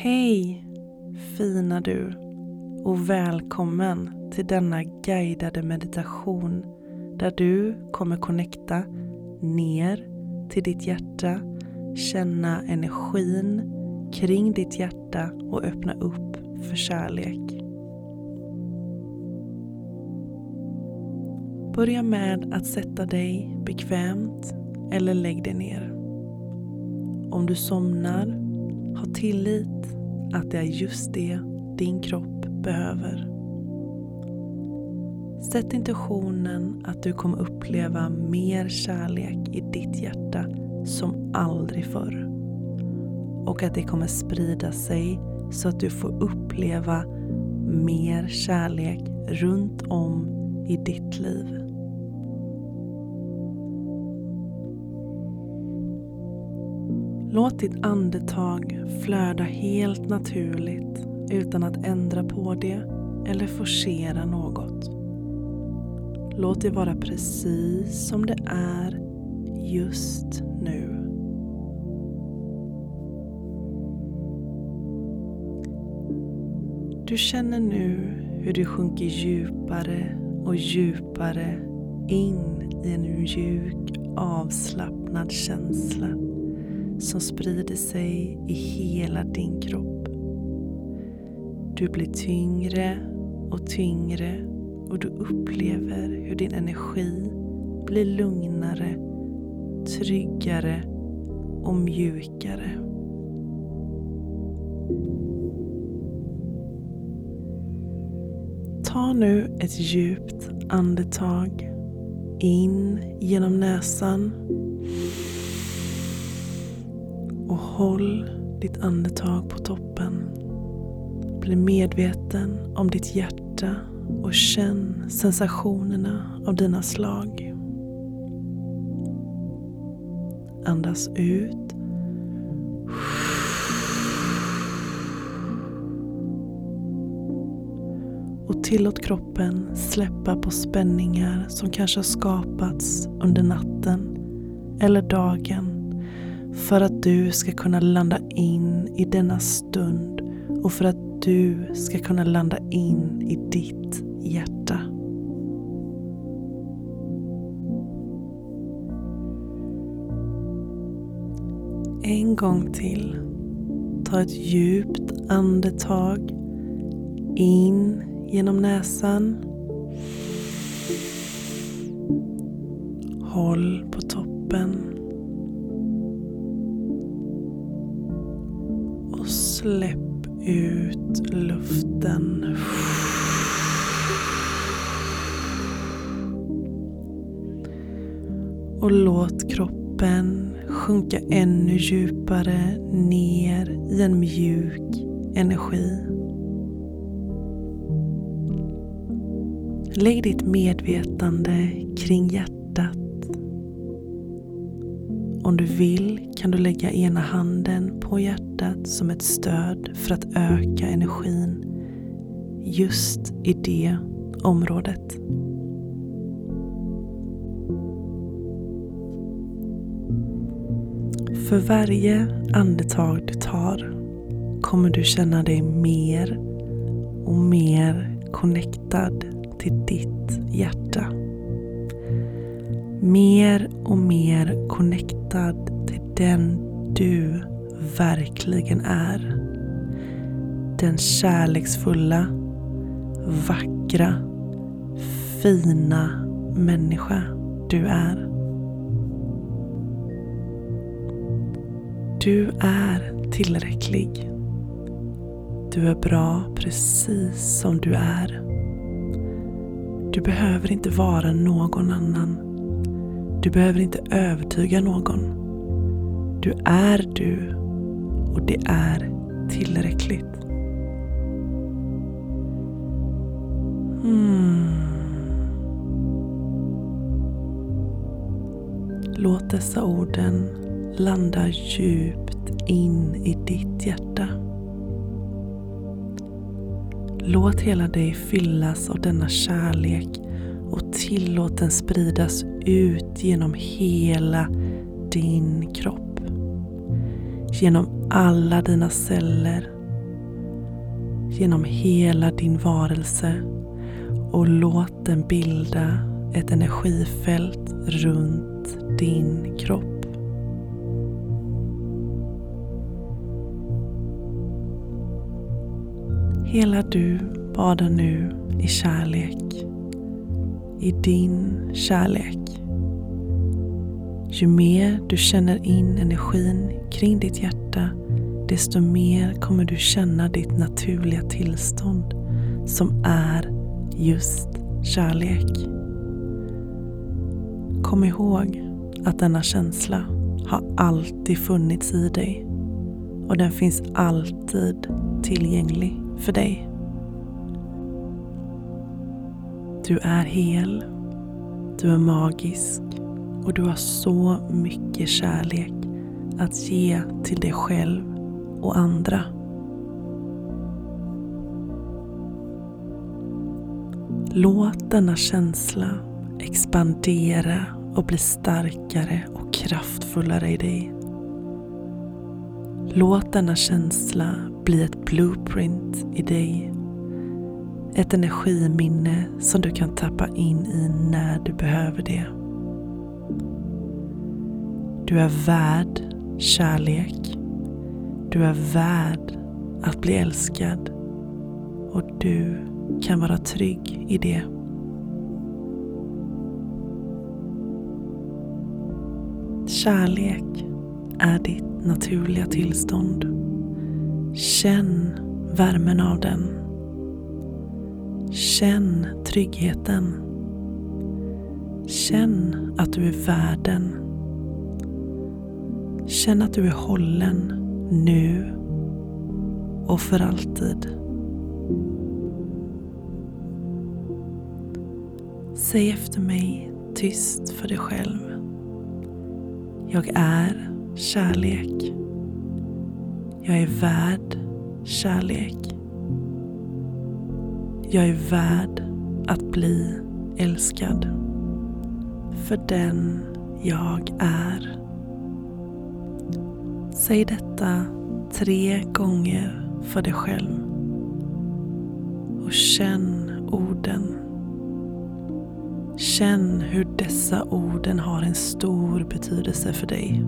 Hej fina du och välkommen till denna guidade meditation där du kommer connecta ner till ditt hjärta, känna energin kring ditt hjärta och öppna upp för kärlek. Börja med att sätta dig bekvämt eller lägg dig ner. Om du somnar, ha tillit att det är just det din kropp behöver. Sätt intentionen att du kommer uppleva mer kärlek i ditt hjärta som aldrig förr. Och att det kommer sprida sig så att du får uppleva mer kärlek runt om i ditt liv. Låt ditt andetag flöda helt naturligt utan att ändra på det eller forcera något. Låt det vara precis som det är just nu. Du känner nu hur du sjunker djupare och djupare in i en mjuk avslappnad känsla som sprider sig i hela din kropp. Du blir tyngre och tyngre och du upplever hur din energi blir lugnare, tryggare och mjukare. Ta nu ett djupt andetag in genom näsan och håll ditt andetag på toppen. Bli medveten om ditt hjärta och känn sensationerna av dina slag. Andas ut. Och tillåt kroppen släppa på spänningar som kanske har skapats under natten eller dagen för att du ska kunna landa in i denna stund och för att du ska kunna landa in i ditt hjärta. En gång till. Ta ett djupt andetag in genom näsan. Håll på toppen Släpp ut luften. Och låt kroppen sjunka ännu djupare ner i en mjuk energi. Lägg ditt medvetande kring hjärtat om du vill kan du lägga ena handen på hjärtat som ett stöd för att öka energin just i det området. För varje andetag du tar kommer du känna dig mer och mer connectad till ditt hjärta mer och mer connectad till den du verkligen är. Den kärleksfulla, vackra, fina människa du är. Du är tillräcklig. Du är bra precis som du är. Du behöver inte vara någon annan. Du behöver inte övertyga någon. Du är du och det är tillräckligt. Hmm. Låt dessa orden landa djupt in i ditt hjärta. Låt hela dig fyllas av denna kärlek och tillåt den spridas ut genom hela din kropp. Genom alla dina celler genom hela din varelse och låt den bilda ett energifält runt din kropp. Hela du badar nu i kärlek. I din kärlek. Ju mer du känner in energin kring ditt hjärta desto mer kommer du känna ditt naturliga tillstånd som är just kärlek. Kom ihåg att denna känsla har alltid funnits i dig och den finns alltid tillgänglig för dig. Du är hel, du är magisk och du har så mycket kärlek att ge till dig själv och andra. Låt denna känsla expandera och bli starkare och kraftfullare i dig. Låt denna känsla bli ett blueprint i dig. Ett energiminne som du kan tappa in i när du behöver det. Du är värd kärlek. Du är värd att bli älskad och du kan vara trygg i det. Kärlek är ditt naturliga tillstånd. Känn värmen av den. Känn tryggheten. Känn att du är värden. Känn att du är hållen nu och för alltid. Säg efter mig tyst för dig själv. Jag är kärlek. Jag är värd kärlek. Jag är värd att bli älskad för den jag är. Säg detta tre gånger för dig själv och känn orden. Känn hur dessa orden har en stor betydelse för dig.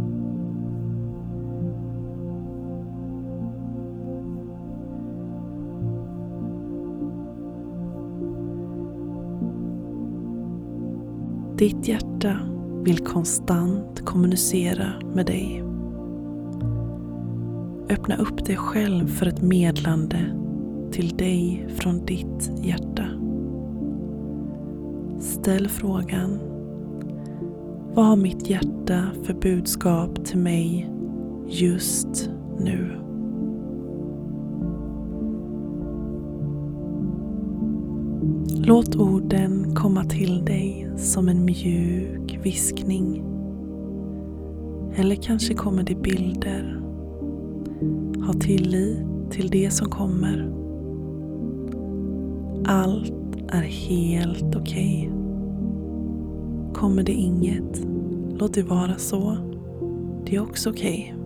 Ditt hjärta vill konstant kommunicera med dig. Öppna upp dig själv för ett medlande till dig från ditt hjärta. Ställ frågan Vad har mitt hjärta för budskap till mig just nu? Låt orden komma till dig som en mjuk viskning. Eller kanske kommer det bilder. Ha tillit till det som kommer. Allt är helt okej. Okay. Kommer det inget, låt det vara så. Det är också okej. Okay.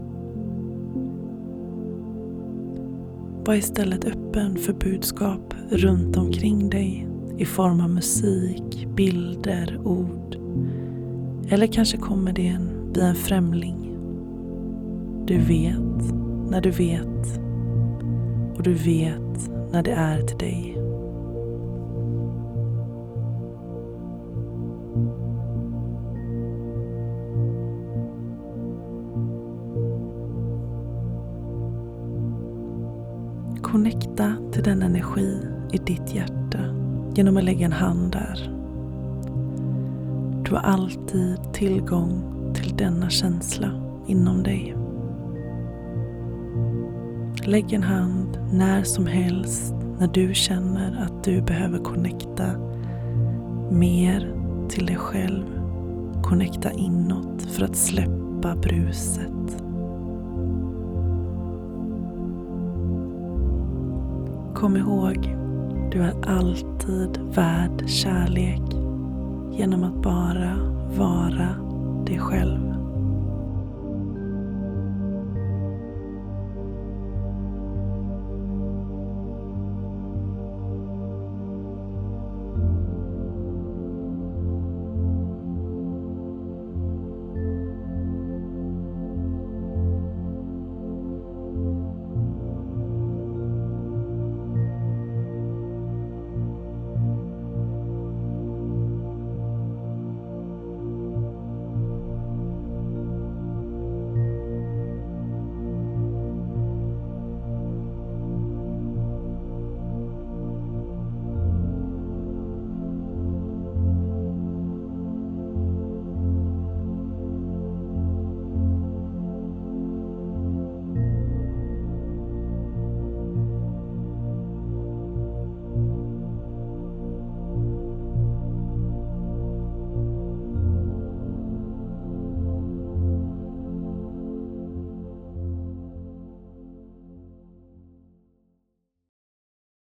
Var istället öppen för budskap runt omkring dig i form av musik, bilder, ord. Eller kanske kommer det en via en främling. Du vet när du vet och du vet när det är till dig. Connecta till den energi i ditt hjärta genom att lägga en hand där. Du har alltid tillgång till denna känsla inom dig. Lägg en hand när som helst när du känner att du behöver connecta mer till dig själv. Connecta inåt för att släppa bruset. Kom ihåg du är alltid värd kärlek genom att bara vara dig själv.